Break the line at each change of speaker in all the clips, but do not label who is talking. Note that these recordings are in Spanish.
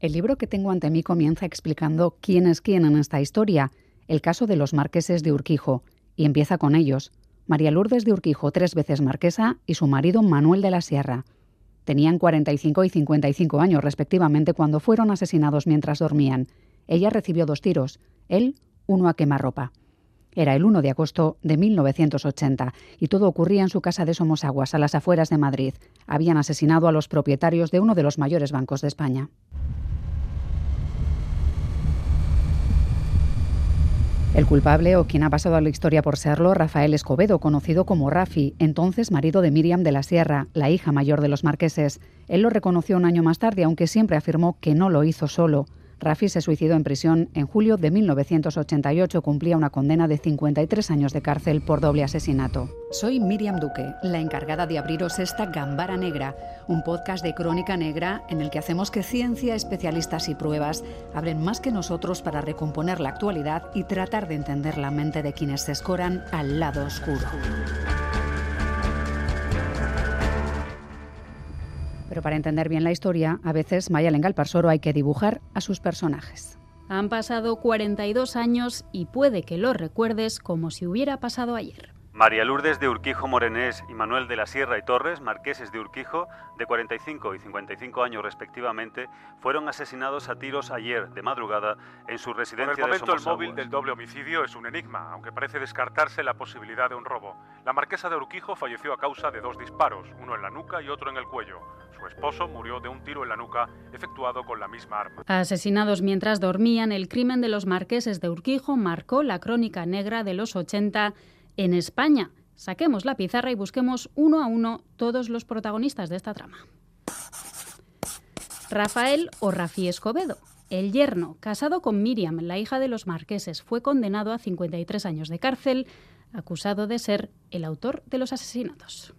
El libro que tengo ante mí comienza explicando quién es quién en esta historia, el caso de los marqueses de Urquijo, y empieza con ellos. María Lourdes de Urquijo, tres veces marquesa, y su marido Manuel de la Sierra. Tenían 45 y 55 años respectivamente cuando fueron asesinados mientras dormían. Ella recibió dos tiros, él uno a quemarropa. Era el 1 de agosto de 1980 y todo ocurría en su casa de Somosaguas, a las afueras de Madrid. Habían asesinado a los propietarios de uno de los mayores bancos de España. El culpable, o quien ha pasado a la historia por serlo, Rafael Escobedo, conocido como Rafi, entonces marido de Miriam de la Sierra, la hija mayor de los marqueses. Él lo reconoció un año más tarde, aunque siempre afirmó que no lo hizo solo. Rafi se suicidó en prisión en julio de 1988. Cumplía una condena de 53 años de cárcel por doble asesinato. Soy Miriam Duque, la encargada de abriros esta Gambara Negra, un podcast de crónica negra en el que hacemos que ciencia, especialistas y pruebas hablen más que nosotros para recomponer la actualidad y tratar de entender la mente de quienes se escoran al lado oscuro. Pero para entender bien la historia, a veces Maya Lengal Parsoro hay que dibujar a sus personajes.
Han pasado 42 años y puede que lo recuerdes como si hubiera pasado ayer.
María Lourdes de Urquijo Morenés y Manuel de la Sierra y Torres, marqueses de Urquijo, de 45 y 55 años respectivamente, fueron asesinados a tiros ayer, de madrugada, en su residencia
Por el momento,
de
el móvil del doble homicidio es un enigma, aunque parece descartarse la posibilidad de un robo. La marquesa de Urquijo falleció a causa de dos disparos, uno en la nuca y otro en el cuello. Su esposo murió de un tiro en la nuca efectuado con la misma arma.
Asesinados mientras dormían, el crimen de los marqueses de Urquijo marcó la crónica negra de los 80 en España. Saquemos la pizarra y busquemos uno a uno todos los protagonistas de esta trama. Rafael o Rafi Escobedo. El yerno, casado con Miriam, la hija de los marqueses, fue condenado a 53 años de cárcel, acusado de ser el autor de los asesinatos.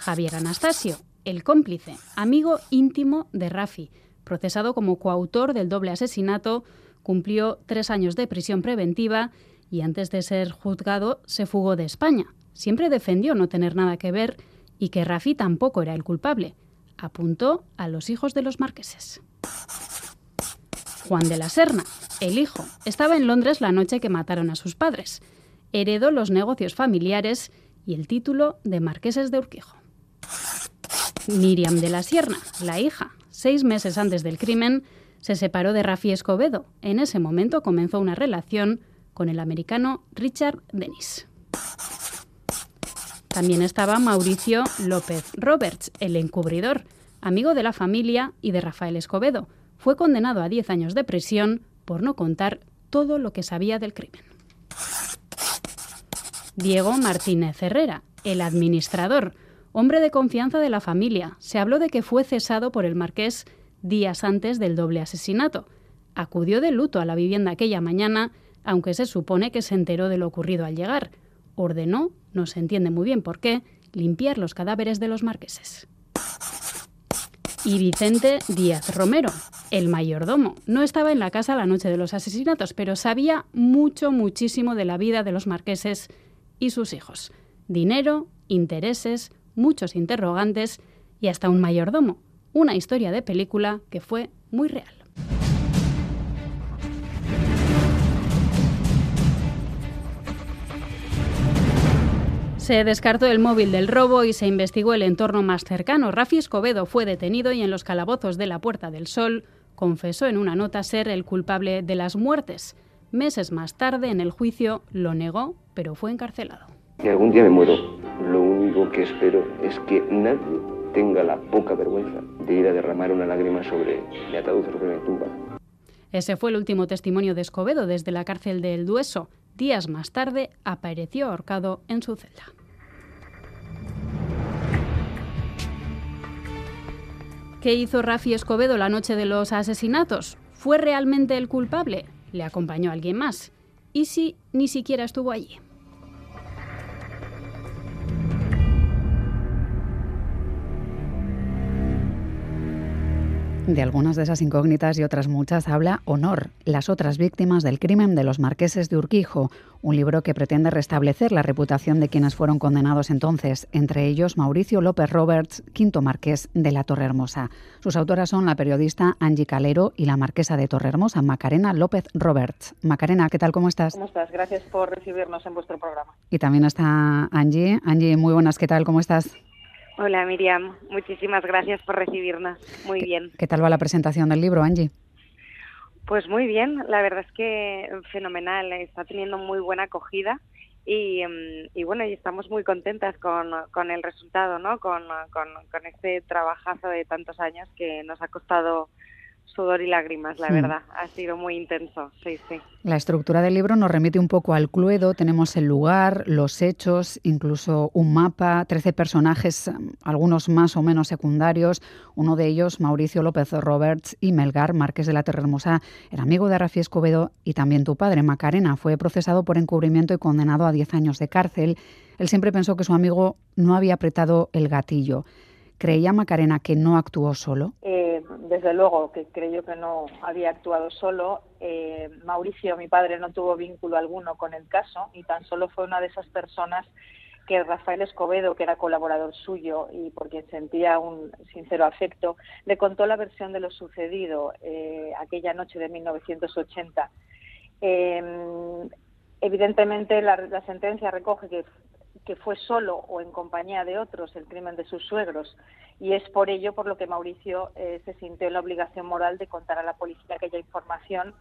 Javier Anastasio, el cómplice, amigo íntimo de Rafi, procesado como coautor del doble asesinato, cumplió tres años de prisión preventiva y antes de ser juzgado se fugó de España. Siempre defendió no tener nada que ver y que Rafi tampoco era el culpable. Apuntó a los hijos de los marqueses. Juan de la Serna, el hijo, estaba en Londres la noche que mataron a sus padres. Heredó los negocios familiares y el título de marqueses de Urquijo. Miriam de la Sierna, la hija, seis meses antes del crimen, se separó de Rafi Escobedo. En ese momento comenzó una relación con el americano Richard Dennis. También estaba Mauricio López Roberts, el encubridor, amigo de la familia y de Rafael Escobedo. Fue condenado a 10 años de prisión por no contar todo lo que sabía del crimen. Diego Martínez Herrera, el administrador, hombre de confianza de la familia. Se habló de que fue cesado por el marqués días antes del doble asesinato. Acudió de luto a la vivienda aquella mañana, aunque se supone que se enteró de lo ocurrido al llegar. Ordenó, no se entiende muy bien por qué, limpiar los cadáveres de los marqueses. Y Vicente Díaz Romero, el mayordomo, no estaba en la casa la noche de los asesinatos, pero sabía mucho, muchísimo de la vida de los marqueses y sus hijos. Dinero, intereses, muchos interrogantes y hasta un mayordomo. Una historia de película que fue muy real. Se descartó el móvil del robo y se investigó el entorno más cercano. Rafi Escobedo fue detenido y en los calabozos de la Puerta del Sol confesó en una nota ser el culpable de las muertes. Meses más tarde, en el juicio, lo negó, pero fue encarcelado.
Y algún día me muero. Lo único que espero es que nadie tenga la poca vergüenza de ir a derramar una lágrima sobre mi ataúd sobre mi tumba.
Ese fue el último testimonio de Escobedo desde la cárcel de El Dueso. Días más tarde apareció ahorcado en su celda. ¿Qué hizo Rafi Escobedo la noche de los asesinatos? ¿Fue realmente el culpable? ¿Le acompañó alguien más? ¿Y si ni siquiera estuvo allí?
De algunas de esas incógnitas y otras muchas habla Honor, las otras víctimas del crimen de los marqueses de Urquijo, un libro que pretende restablecer la reputación de quienes fueron condenados entonces, entre ellos Mauricio López Roberts, quinto marqués de la Torre Hermosa. Sus autoras son la periodista Angie Calero y la marquesa de Torre Hermosa, Macarena López Roberts. Macarena, ¿qué tal? ¿Cómo estás?
¿Cómo estás? Gracias por recibirnos en vuestro programa.
Y también está Angie. Angie, muy buenas, ¿qué tal? ¿Cómo estás?
Hola Miriam, muchísimas gracias por recibirnos. Muy bien.
¿Qué tal va la presentación del libro, Angie?
Pues muy bien, la verdad es que fenomenal, está teniendo muy buena acogida y, mm, bueno, y estamos muy contentas con, con el resultado, ¿no? Con, con, con este trabajazo de tantos años que nos ha costado sudor y lágrimas, la verdad. Ha sido muy intenso, sí, sí.
La estructura del libro nos remite un poco al cluedo. Tenemos el lugar, los hechos, incluso un mapa, 13 personajes, algunos más o menos secundarios. Uno de ellos, Mauricio López Roberts y Melgar, Márquez de la Terremosa, era amigo de Rafi Escobedo y también tu padre, Macarena. Fue procesado por encubrimiento y condenado a 10 años de cárcel. Él siempre pensó que su amigo no había apretado el gatillo. ¿Creía Macarena que no actuó solo?
Eh, desde luego que creyó que no había actuado solo. Eh, Mauricio, mi padre, no tuvo vínculo alguno con el caso y tan solo fue una de esas personas que Rafael Escobedo, que era colaborador suyo y por quien sentía un sincero afecto, le contó la versión de lo sucedido eh, aquella noche de 1980. evidentemente la, la sentencia recoge que que fue solo o en compañía de otros el crimen de sus suegros y es por ello por lo que Mauricio eh, se sintió en la obligación moral de contar a la policía aquella información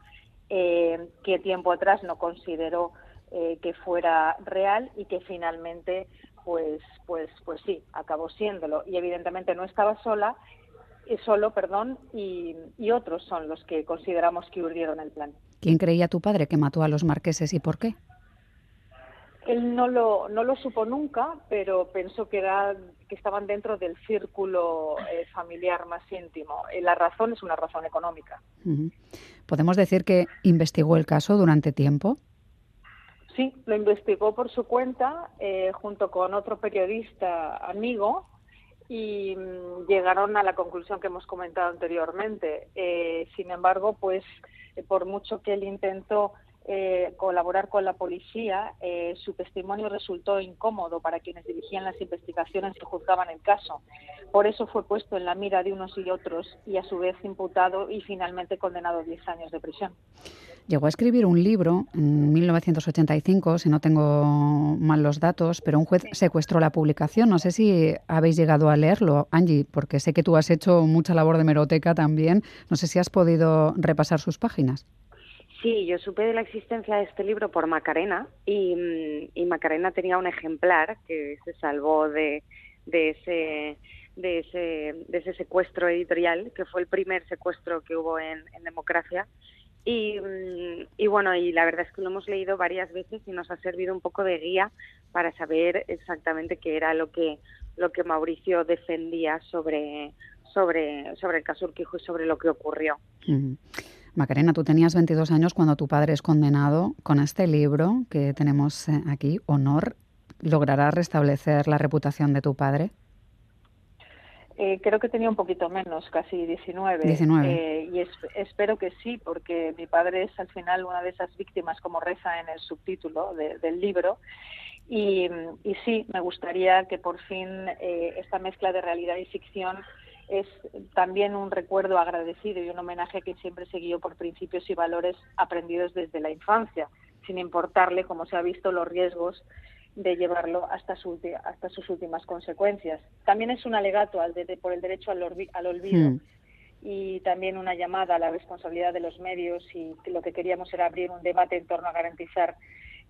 eh, que tiempo atrás no consideró eh, que fuera real y que finalmente pues pues pues sí acabó siéndolo y evidentemente no estaba sola solo perdón y, y otros son los que consideramos que urdieron el plan.
¿Quién creía tu padre que mató a los marqueses y por qué?
Él no lo, no lo supo nunca, pero pensó que, era, que estaban dentro del círculo eh, familiar más íntimo. Y la razón es una razón económica.
¿Podemos decir que investigó el caso durante tiempo?
Sí, lo investigó por su cuenta eh, junto con otro periodista amigo y mm, llegaron a la conclusión que hemos comentado anteriormente. Eh, sin embargo, pues por mucho que él intentó eh, colaborar con la policía, eh, su testimonio resultó incómodo para quienes dirigían las investigaciones y juzgaban el caso. Por eso fue puesto en la mira de unos y otros y a su vez imputado y finalmente condenado a 10 años de prisión.
Llegó a escribir un libro en 1985, si no tengo mal los datos, pero un juez secuestró la publicación. No sé si habéis llegado a leerlo, Angie, porque sé que tú has hecho mucha labor de meroteca también. No sé si has podido repasar sus páginas.
Sí, yo supe de la existencia de este libro por Macarena y, Macarena tenía un ejemplar que se salvó de, de, ese, de, ese, de ese secuestro editorial, que fue el primer secuestro que hubo en, democracia. Y, y, bueno, y la verdad es que lo hemos leído varias veces y nos ha servido un poco de guía para saber exactamente qué era lo que, lo que Mauricio defendía sobre, sobre, sobre el caso Urquijo y sobre lo que ocurrió.
Macarena, tú tenías 22 años cuando tu padre es condenado. Con este libro que tenemos eh, aquí, Honor, ¿logrará restablecer la reputación de tu padre?
Eh, creo que tenía un poquito menos, casi 19.
19.
Eh, y espero que sí, porque mi padre es al final una de esas víctimas, como reza en el subtítulo del libro. Y, y, sí, me gustaría que por fin esta mezcla de realidad y ficción es también un recuerdo agradecido y un homenaje que siempre se por principios y valores aprendidos desde la infancia, sin importarle, como se ha visto, los riesgos de llevarlo hasta, hasta sus últimas consecuencias. También es un alegato al por el derecho al, olvido hmm. y también una llamada a la responsabilidad de los medios y lo que queríamos era abrir un debate en torno a garantizar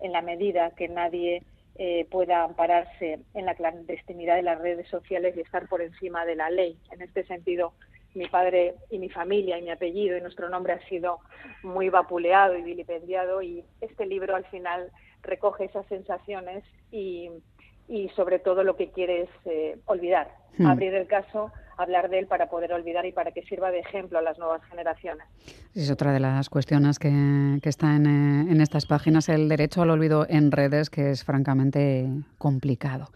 en la medida que nadie eh, pueda ampararse en la clandestinidad de las redes sociales y estar por encima de la ley. En este sentido, mi padre y mi familia y mi apellido y nuestro nombre ha sido muy vapuleado y vilipendiado y este libro al final recoge esas sensaciones y, y sobre todo lo que quiere es eh, olvidar, hmm. abrir el caso hablar de él para poder olvidar y para que sirva de ejemplo a las nuevas generaciones.
Es otra de las cuestiones que, que está en, eh, en estas páginas, el derecho al olvido en redes, que es francamente complicado.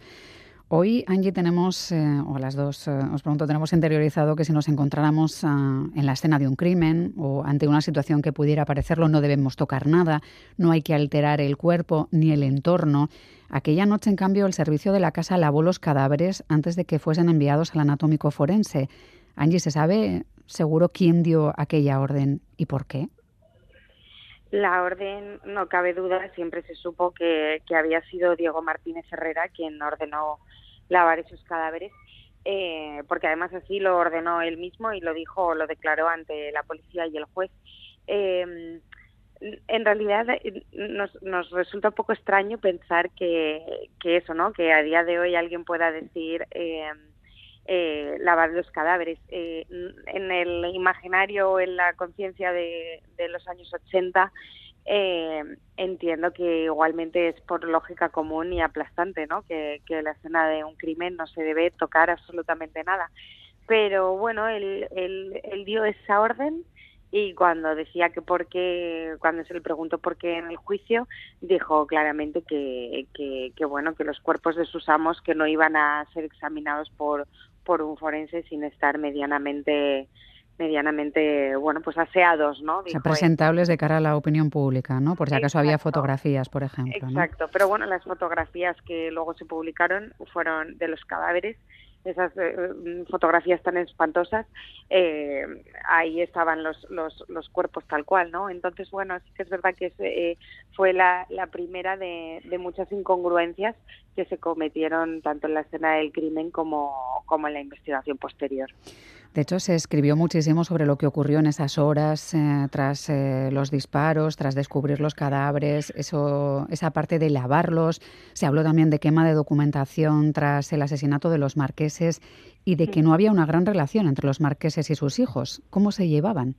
Hoy, Angie, tenemos, eh, o las dos, eh, os pregunto, tenemos interiorizado que si nos encontráramos ah, en la escena de un crimen o ante una situación que pudiera parecerlo, no debemos tocar nada, no hay que alterar el cuerpo ni el entorno. Aquella noche, en cambio, el servicio de la casa lavó los cadáveres antes de que fuesen enviados al anatómico forense. Angie, ¿se sabe seguro quién dio aquella orden y por qué?
La orden, no cabe duda, siempre se supo que, había sido Diego Martínez Herrera quien ordenó lavar esos cadáveres, eh, porque además así lo ordenó él mismo y lo dijo, lo declaró ante la policía y el juez. Eh, en realidad nos, nos, resulta un poco extraño pensar que, que, eso, ¿no? Que a día de hoy alguien pueda decir eh, lavar los cadáveres. Eh, en el imaginario, en la conciencia de, los años 80, eh, entiendo que igualmente es por lógica común y aplastante, ¿no? Que, la escena de un crimen no se debe tocar absolutamente nada. Pero bueno, él, él, dio esa orden y cuando decía que por qué, cuando se le preguntó por qué en el juicio, dijo claramente que, que, que, bueno, que los cuerpos de sus amos que no iban a ser examinados por por un forense sin estar medianamente medianamente, bueno, pues aseados, ¿no?
o sea, presentables de cara a la opinión pública, ¿no? Por si acaso había fotografías, por ejemplo.
Exacto, pero bueno, las fotografías que luego se publicaron fueron de los cadáveres esas eh, mm, fotografías tan espantosas, eh, ahí estaban los, los, los, cuerpos tal cual, ¿no? Entonces, bueno, sí que es verdad que eh, fue la, la primera de, de, muchas incongruencias que se cometieron tanto en la escena del crimen como, como en la investigación posterior.
De hecho, se escribió muchísimo sobre lo que ocurrió en esas horas eh, tras eh, los disparos, tras descubrir los cadáveres, eso, esa parte de lavarlos. Se habló también de quema de documentación tras el asesinato de los marqueses y de que no había una gran relación entre los marqueses y sus hijos. ¿Cómo se llevaban?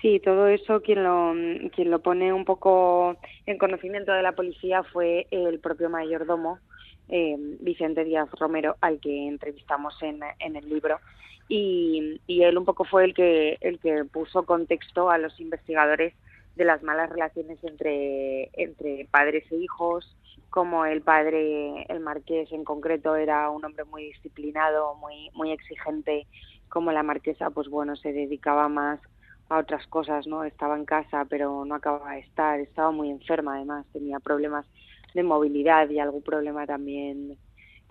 Sí, todo eso quien lo, quien lo pone un poco en conocimiento de la policía fue el propio mayordomo, eh, Vicente Díaz Romero, al que entrevistamos en, en el libro y, él un poco fue el que, el que puso contexto a los investigadores de las malas relaciones entre, entre padres e hijos, como el padre, el marqués en concreto, era un hombre muy disciplinado, muy, muy exigente, como la marquesa, pues bueno, se dedicaba más a otras cosas, ¿no? Estaba en casa, pero no acababa de estar, estaba muy enferma además, tenía problemas de movilidad y algún problema también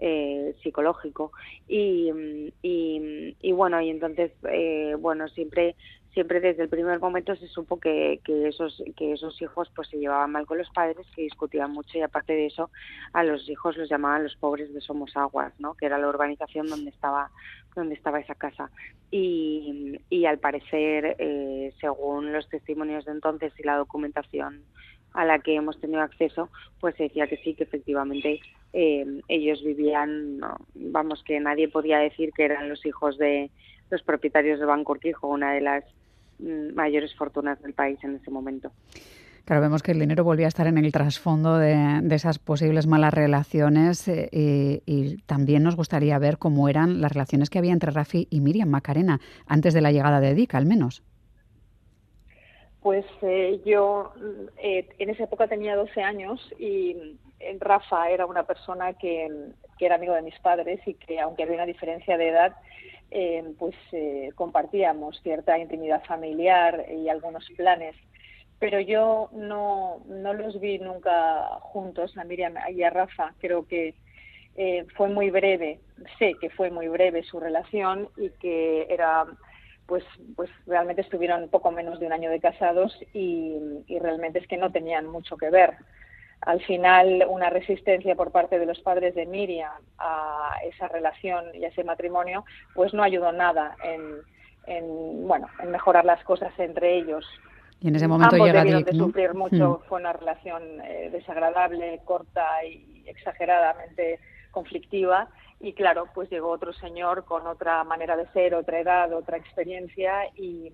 eh, psicológico. Y, y, bueno y entonces eh, bueno siempre siempre desde el primer momento se supo que, que esos que esos hijos pues se llevaban mal con los padres que discutían mucho y aparte de eso a los hijos los llamaban los pobres de Somos Aguas no que era la urbanización donde estaba donde estaba esa casa. Y, y al parecer eh, según los testimonios de entonces y la documentación a la que hemos tenido acceso, pues se decía que sí, que efectivamente eh, ellos vivían, vamos, que nadie podía decir que eran los hijos de los propietarios de Banco Urquijo, una de las mm, mayores fortunas del país en ese momento.
Claro, vemos que el dinero volvía a estar en el trasfondo de, esas posibles malas relaciones eh, y, y, también nos gustaría ver cómo eran las relaciones que había entre Rafi y Miriam Macarena antes de la llegada de Dick, al menos.
Pues eh, yo eh, en esa época tenía 12 años y eh, Rafa era una persona que, era amigo de mis padres y que aunque había una diferencia de edad, pues compartíamos cierta intimidad familiar y algunos planes. Pero yo no, no los vi nunca juntos, a Miriam y a Rafa. Creo que fue muy breve, sé que fue muy breve su relación y que era pues, pues realmente estuvieron poco menos de un año de casados y, realmente es que no tenían mucho que ver. Al final, una resistencia por parte de los padres de Miriam a esa relación y a ese matrimonio, pues no ayudó nada en, bueno, en mejorar las cosas entre ellos.
Y en ese momento Ambos llega
de sufrir mucho, mm. fue una relación eh, desagradable, corta y exageradamente conflictiva y claro, pues llegó otro señor con otra manera de ser, otra edad, otra experiencia y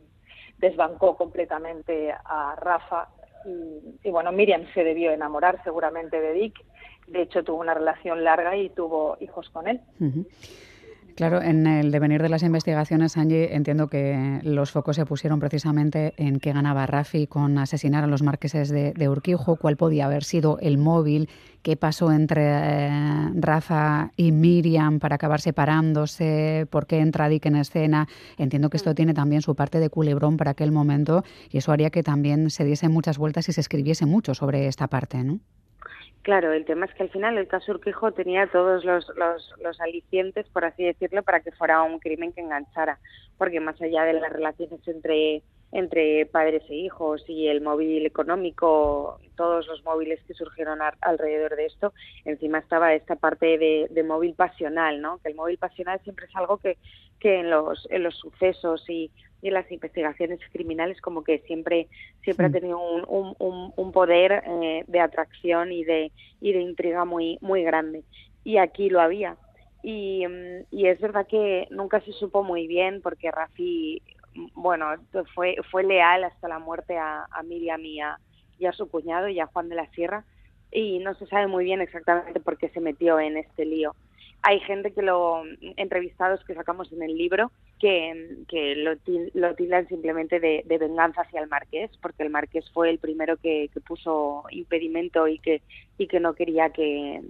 desbancó completamente a Rafa. Y, bueno, Miriam se debió enamorar seguramente de Dick. De hecho, tuvo una relación larga y tuvo hijos con él.
Claro, en el devenir de las investigaciones, Angie, entiendo que los focos se pusieron precisamente en qué ganaba Rafi con asesinar a los marqueses de, Urquijo, cuál podía haber sido el móvil, qué pasó entre eh, Rafa y Miriam para acabar separándose, por qué entra Dick en escena. Entiendo que esto mm. tiene también su parte de culebrón para aquel momento y eso haría que también se diese muchas vueltas y se escribiese mucho sobre esta parte, ¿no?
Claro, el tema es que al final el caso Urquijo tenía todos los, los, alicientes, por así decirlo, para que fuera un crimen que enganchara, porque más allá de las relaciones entre entre padres e hijos y el móvil económico, todos los móviles que surgieron alrededor de esto, encima estaba esta parte de, móvil pasional, ¿no? Que el móvil pasional siempre es algo que, que en los en los sucesos y, y en las investigaciones criminales como que siempre siempre ha tenido un, un, un poder eh, de atracción y de y de intriga muy muy grande. Y aquí lo había. Y, y es verdad que nunca se supo muy bien porque Rafi bueno fue fue leal hasta la muerte a, a Miriam y a, su cuñado y a Juan de la Sierra. Y no se sabe muy bien exactamente por qué se metió en este lío. Hay gente que lo entrevistados que sacamos en el libro que, que lo, lo tildan simplemente de, venganza hacia el marqués porque el marqués fue el primero que, puso impedimento y que y que no quería que,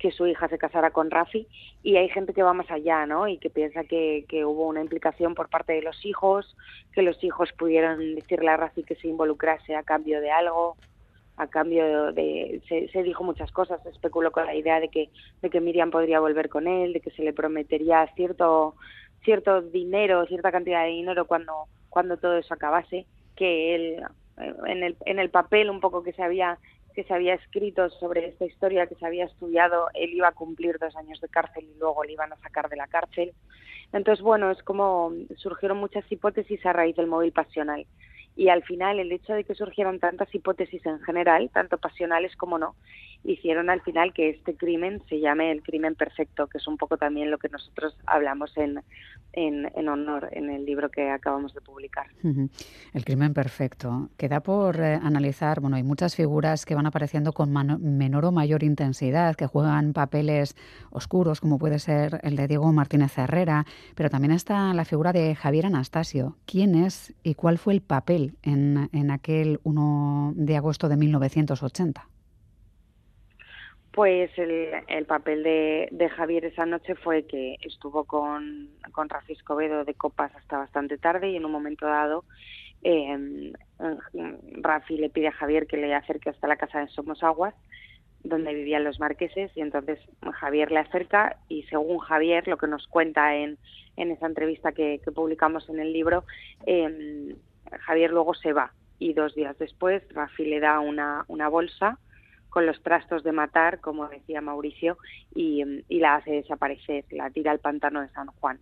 que su hija se casara con Rafi y hay gente que va más allá, ¿no? Y que piensa que, hubo una implicación por parte de los hijos, que los hijos pudieron decirle a Rafi que se involucrase a cambio de algo a cambio de, se, dijo muchas cosas, se especuló con la idea de que, de que Miriam podría volver con él, de que se le prometería cierto, cierto dinero, cierta cantidad de dinero cuando, cuando todo eso acabase, que él, eh, en el, en el papel un poco que se había que se había escrito sobre esta historia, que se había estudiado, él iba a cumplir dos años de cárcel y luego le iban a sacar de la cárcel. Entonces, bueno, es como surgieron muchas hipótesis a raíz del móvil pasional y al final el hecho de que surgieran tantas hipótesis en general, tanto pasionales como no, hicieron al final que este crimen se llame el crimen perfecto, que es un poco también lo que nosotros hablamos en, en, honor en el libro que acabamos de publicar.
El crimen perfecto. Queda por eh, analizar, bueno, hay muchas figuras que van apareciendo con menor o mayor intensidad, que juegan papeles oscuros, como puede ser el de Diego Martínez Herrera, pero también está la figura de Javier Anastasio. ¿Quién es y cuál fue el papel en, en aquel 1 de agosto de 1980?
Pues el, papel de, Javier esa noche fue que estuvo con, con Rafi Escobedo de copas hasta bastante tarde y en un momento dado eh, Rafi le pide a Javier que le acerque hasta la casa de Somos Aguas, donde vivían los marqueses, y entonces Javier le acerca y según Javier, lo que nos cuenta en, en esa entrevista que, publicamos en el libro, eh, Javier luego se va y dos días después Rafi le da una, una bolsa con los trastos de matar, como decía Mauricio, y, la hace desaparecer, la tira al pantano de San Juan.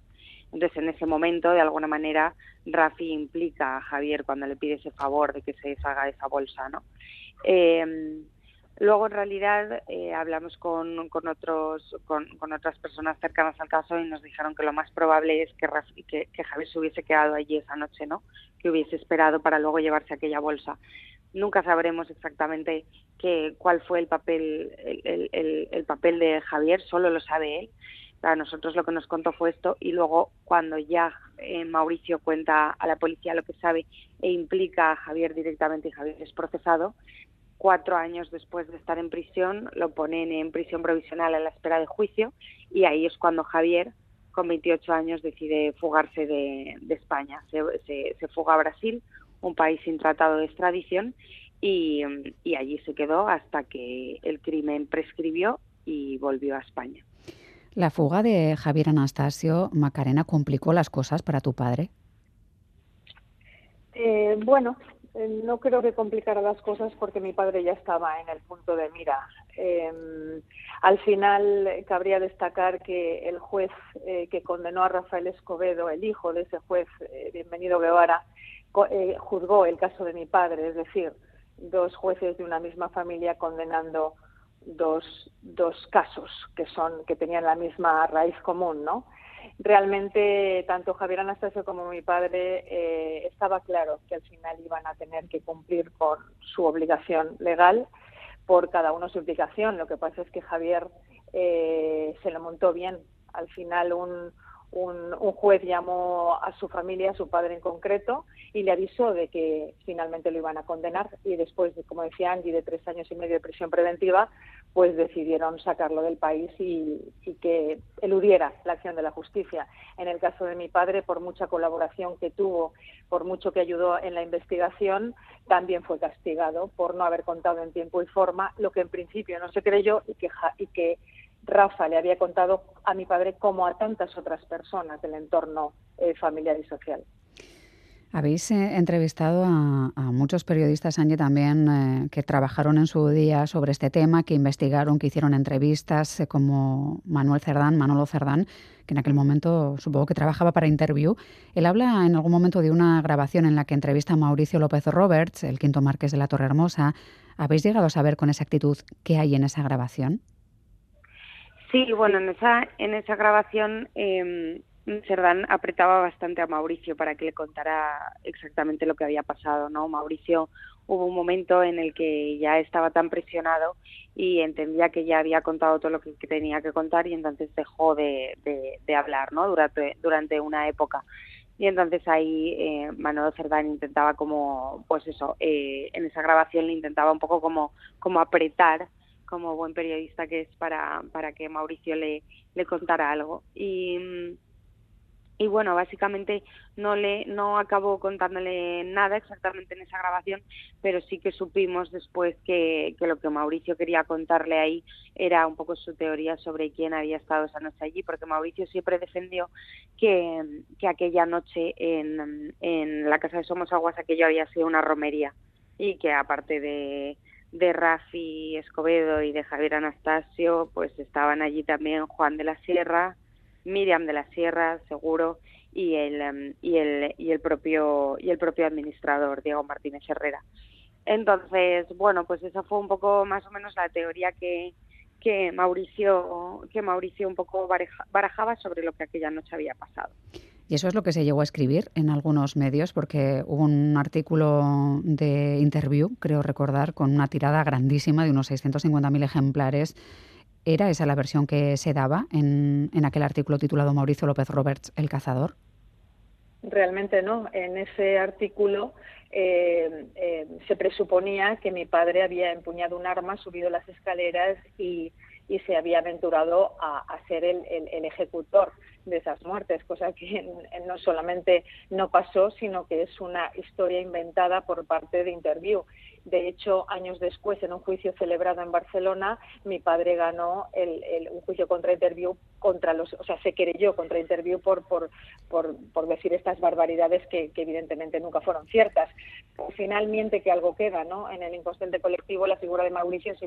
Entonces, en ese momento, de alguna manera, Rafi implica a Javier cuando le pide ese favor de que se deshaga de esa bolsa, ¿no? Eh, luego, en realidad, eh, hablamos con, con otros, con, con, otras personas cercanas al caso y nos dijeron que lo más probable es que, que, que Javier se hubiese quedado allí esa noche, ¿no? Que hubiese esperado para luego llevarse aquella bolsa nunca sabremos exactamente qué, cuál fue el papel, el, el, papel de Javier, solo lo sabe él. Para nosotros lo que nos contó fue esto y luego cuando ya eh, Mauricio cuenta a la policía lo que sabe e implica a Javier directamente y Javier es procesado, cuatro años después de estar en prisión lo ponen en prisión provisional a la espera de juicio y ahí es cuando Javier con 28 años decide fugarse de, España. Se, se, se fuga a Brasil, un país sin tratado de extradición, y, allí se quedó hasta que el crimen prescribió y volvió a España.
¿La fuga de Javier Anastasio Macarena complicó las cosas para tu padre?
Eh, bueno, eh, no creo que complicara las cosas porque mi padre ya estaba en el punto de mira. Em, al final cabría destacar que el juez eh, que condenó a Rafael Escobedo, el hijo de ese juez, bienvenido Guevara, eh, juzgó el caso de mi padre, es decir, dos jueces de una misma familia condenando dos, dos casos que son que tenían la misma raíz común, ¿no? Realmente tanto Javier Anastasio como mi padre eh, estaba claro que al final iban a tener que cumplir con su obligación legal por cada uno su obligación. Lo que pasa es que Javier eh, se lo montó bien. Al final un, un, juez llamó a su familia, a su padre en concreto, y le avisó de que finalmente lo iban a condenar y después, de, como decía Angie, de tres años y medio de prisión preventiva, pues decidieron sacarlo del país y, que eludiera la acción de la justicia. En el caso de mi padre, por mucha colaboración que tuvo, por mucho que ayudó en la investigación, también fue castigado por no haber contado en tiempo y forma lo que en principio no se creyó y que, y que Rafa le había contado a mi padre como a tantas otras personas del entorno eh, familiar y social.
Habéis eh, entrevistado a, muchos periodistas, Angie, también eh, que trabajaron en su día sobre este tema, que investigaron, que hicieron entrevistas, como Manuel Cerdán, Manolo Cerdán, que en aquel momento supongo que trabajaba para Interview. Él habla en algún momento de una grabación en la que entrevista a Mauricio López Roberts, el quinto marqués de la Torre Hermosa. ¿Habéis llegado a saber con exactitud qué hay en esa grabación?
Sí, bueno, en esa, en esa grabación eh, Serdán apretaba bastante a Mauricio para que le contara exactamente lo que había pasado, ¿no? Mauricio hubo un momento en el que ya estaba tan presionado y entendía que ya había contado todo lo que, tenía que contar y entonces dejó de, de, hablar, ¿no? Durante, durante una época. Y entonces ahí eh, Manolo Cerdán intentaba como, pues eso, eh, en esa grabación le intentaba un poco como, como apretar como buen periodista que es para, para que Mauricio le, le contara algo. Y, y bueno, básicamente no le no acabó contándole nada exactamente en esa grabación, pero sí que supimos después que, que, lo que Mauricio quería contarle ahí era un poco su teoría sobre quién había estado esa noche allí, porque Mauricio siempre defendió que, que aquella noche en, en la casa de Somos Aguas aquello había sido una romería y que aparte de de Rafi Escobedo y de Javier Anastasio, pues estaban allí también Juan de la Sierra, Miriam de la Sierra, seguro, y el, em, y el, y el propio y el propio administrador, Diego Martínez Herrera. Entonces, bueno, pues esa fue un poco más o menos la teoría que, que Mauricio que Mauricio un poco barajaba sobre lo que aquella noche había pasado.
Y eso es lo que se llegó a escribir en algunos medios, porque hubo un artículo de interview, creo recordar, con una tirada grandísima de unos 650.000 ejemplares. ¿Era esa la versión que se daba en, en aquel artículo titulado Mauricio López Roberts, El cazador?
Realmente no. En ese artículo eh, eh, se presuponía que mi padre había empuñado un arma, subido las escaleras y, y se había aventurado a, a ser el, el, el, ejecutor de esas muertes, cosa que no solamente no pasó, sino que es una historia inventada por parte de Interview. De hecho, años después, en un juicio celebrado en Barcelona, mi padre ganó el, un juicio contra Interview contra los, o sea, se querelló contra Interview por, por, por, decir estas barbaridades que, evidentemente nunca fueron ciertas. Finalmente que algo queda, ¿no? En el inconsciente colectivo la figura de Mauricio se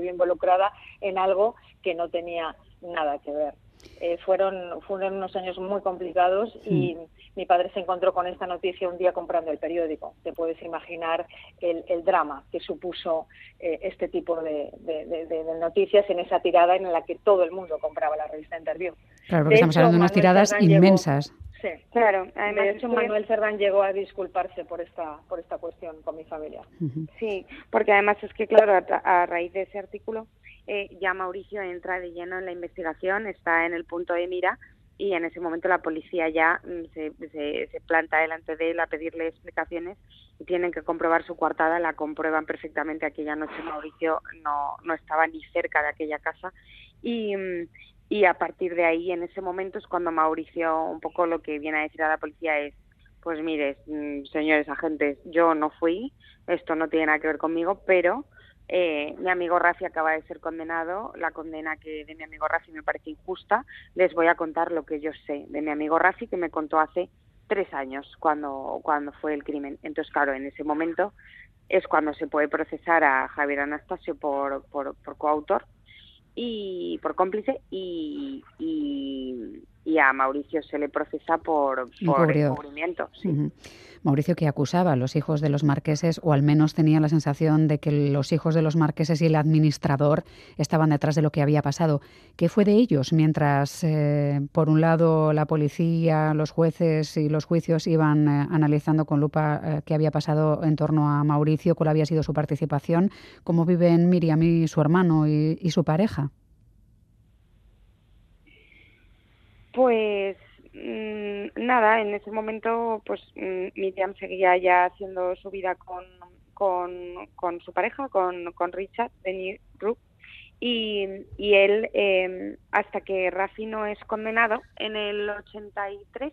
vio involucrada en algo que no tenía nada que ver. Eh, fueron, fueron unos años muy complicados y mi padre se encontró con esta noticia un día comprando el periódico. Te puedes imaginar el, el drama que supuso eh, este tipo de, noticias en esa tirada en la que todo el mundo compraba la revista Interview.
Claro, porque estamos hablando de unas tiradas inmensas.
sí, claro. Además, de hecho, Manuel Cerdán llegó a disculparse por esta, por esta cuestión con mi familia.
Sí, porque además es que, claro, a raíz de ese artículo eh, ya Mauricio entra de lleno en la investigación, está en el punto de mira y en ese momento la policía ya mm, se, se, planta delante de él a pedirle explicaciones y tienen que comprobar su coartada, la comprueban perfectamente. Aquella noche Mauricio no, no estaba ni cerca de aquella casa y, mm, y a partir de ahí, en ese momento es cuando Mauricio un poco lo que viene a decir a la policía es pues mire, mm, señores agentes, yo no fui, esto no tiene nada que ver conmigo, pero eh, mi amigo Rafi acaba de ser condenado, la condena que de mi amigo Rafi me parece injusta. Les voy a contar lo que yo sé de mi amigo Rafi, que me contó hace tres años cuando, cuando fue el crimen. Entonces, claro, en ese momento es cuando se puede procesar a Javier Anastasio por, por, por coautor y por cómplice y, y, a Mauricio se le procesa por, por encubrimiento.
Mauricio que acusaba a los hijos de los marqueses, o al menos tenía la sensación de que los hijos de los marqueses y el administrador estaban detrás de lo que había pasado. ¿Qué fue de ellos mientras, eh, por un lado, la policía, los jueces y los juicios iban eh, analizando con lupa eh, qué había pasado en torno a Mauricio, cuál había sido su participación? ¿Cómo viven Miriam y su hermano y su pareja?
Pues mm, nada, en ese momento, pues mm, Miriam seguía ya haciendo su vida con, con, su pareja, con, con Richard, Denis Rook, y, y él, em, hasta que Rafi no es condenado en el 83,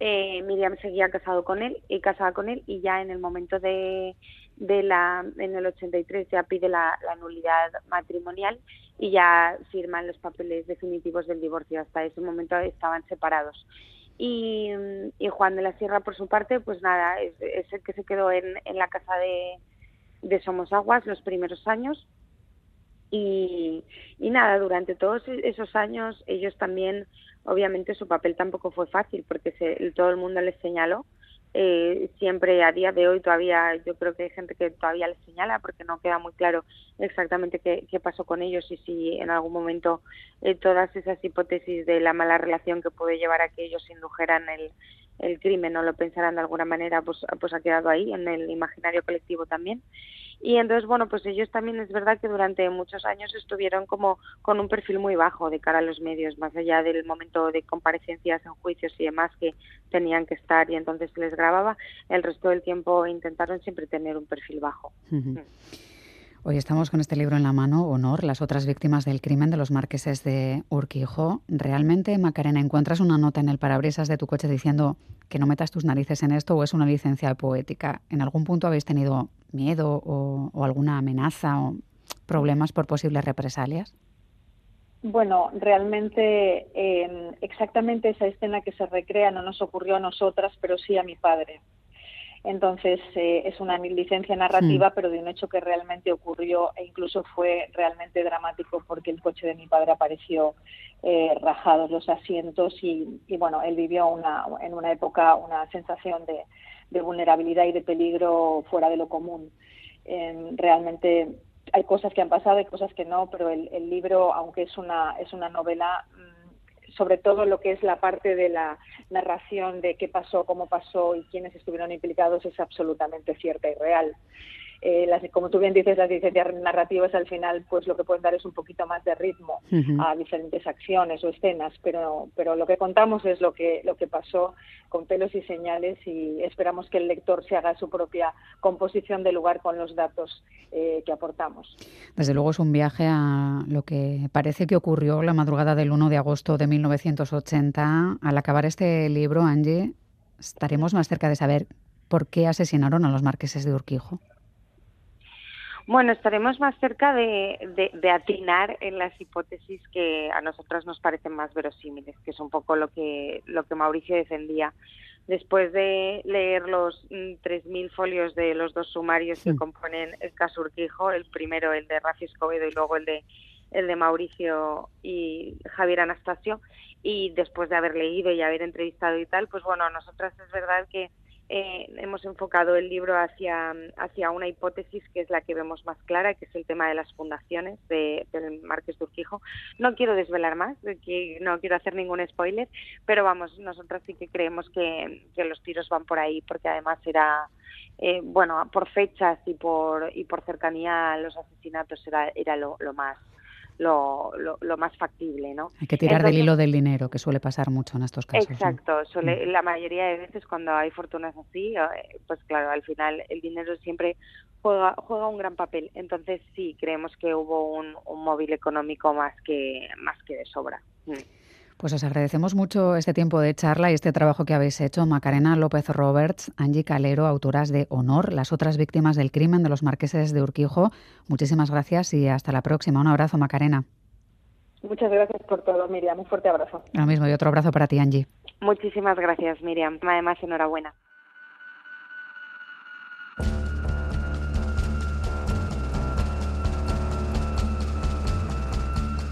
eh, Miriam seguía casado con él y casada con él y ya en el momento de, de la en el 83 ya pide la, nulidad matrimonial y ya firman los papeles definitivos del divorcio hasta ese momento estaban separados y, y Juan de la Sierra por su parte pues nada es, el que se quedó en, en la casa de, de Somos Aguas los primeros años y, y nada durante todos esos años ellos también obviamente su papel tampoco fue fácil porque se, todo el mundo les señaló. Eh, siempre a día de hoy todavía yo creo que hay gente que todavía les señala porque no queda muy claro exactamente qué, pasó con ellos y si en algún momento eh, todas esas hipótesis de la mala relación que puede llevar a que ellos indujeran el, el crimen o lo pensaran de alguna manera pues, pues ha quedado ahí en el imaginario colectivo también. Y entonces, bueno, pues ellos también es verdad que durante muchos años estuvieron como con un perfil muy bajo de cara a los medios, más allá del momento de comparecencias en juicios y demás que tenían que estar y entonces se les grababa, el resto del tiempo intentaron siempre tener un perfil bajo.
Hoy estamos con este libro en la mano, Honor, las otras víctimas del crimen de los marqueses de Urquijo. ¿Realmente, Macarena, encuentras una nota en el parabrisas de tu coche diciendo que no metas tus narices en esto o es una licencia poética? ¿En algún punto habéis tenido miedo o, alguna amenaza o problemas por posibles represalias?
Bueno, realmente eh, exactamente esa escena que se recrea no nos ocurrió a nosotras, pero sí a mi padre. Entonces eh, es una licencia narrativa, pero de un hecho que realmente ocurrió e incluso fue realmente dramático porque el coche de mi padre apareció eh, rajados los asientos y, bueno, él vivió una, en una época una sensación de, vulnerabilidad y de peligro fuera de lo común. Em, realmente hay cosas que han pasado, hay cosas que no, pero el, el libro, aunque es una, es una novela, sobre todo lo que es la parte de la narración de qué pasó, cómo pasó y quiénes estuvieron implicados es absolutamente cierta y real. Eh, las, como tú bien dices, las licencias narrativas al final pues lo que pueden dar es un poquito más de ritmo a diferentes acciones o escenas, pero, pero lo que contamos es lo que, lo que pasó con pelos y señales y esperamos que el lector se haga su propia composición de lugar con los datos eh, que aportamos.
Desde luego es un viaje a lo que parece que ocurrió la madrugada del 1 de agosto de 1980. Al acabar este libro, Angie, estaremos más cerca de saber por qué asesinaron a los marqueses de Urquijo.
Bueno, estaremos más cerca de, de, atinar en las hipótesis que a nosotras nos parecen más verosímiles, que es un poco lo que, lo que Mauricio defendía. Después de leer los 3.000 mm, folios de los dos sumarios que componen el caso Urquijo, el primero el de Rafi Escobedo y luego el de el de Mauricio y Javier Anastasio, y después de haber leído y haber entrevistado y tal, pues bueno, a nosotras es verdad que eh, hemos enfocado el libro hacia, hacia una hipótesis que es la que vemos más clara, que es el tema de las fundaciones de, del Marqués de Urquijo. No quiero desvelar más, no quiero hacer ningún spoiler, pero vamos, nosotras sí que creemos que, los tiros van por ahí, porque además era, eh, bueno, por fechas y por, y por cercanía a los asesinatos era, era lo más lo, lo, más factible, ¿no?
Hay que tirar del hilo del dinero, que suele pasar mucho en estos casos.
Exacto, suele, mm. la mayoría de veces cuando hay fortunas así, eh, pues claro, al final el dinero siempre juega, juega un gran papel. Entonces sí, creemos que hubo un, un móvil económico más que, más que de sobra. Mm.
Pues os agradecemos mucho este tiempo de charla y este trabajo que habéis hecho. Macarena López Roberts, Angie Calero, autoras de Honor, las otras víctimas del crimen de los marqueses de Urquijo. Muchísimas gracias y hasta la próxima. Un abrazo, Macarena.
Muchas gracias por todo, Miriam. Un fuerte abrazo.
Lo mismo y otro abrazo para ti, Angie.
Muchísimas gracias, Miriam. Además, enhorabuena.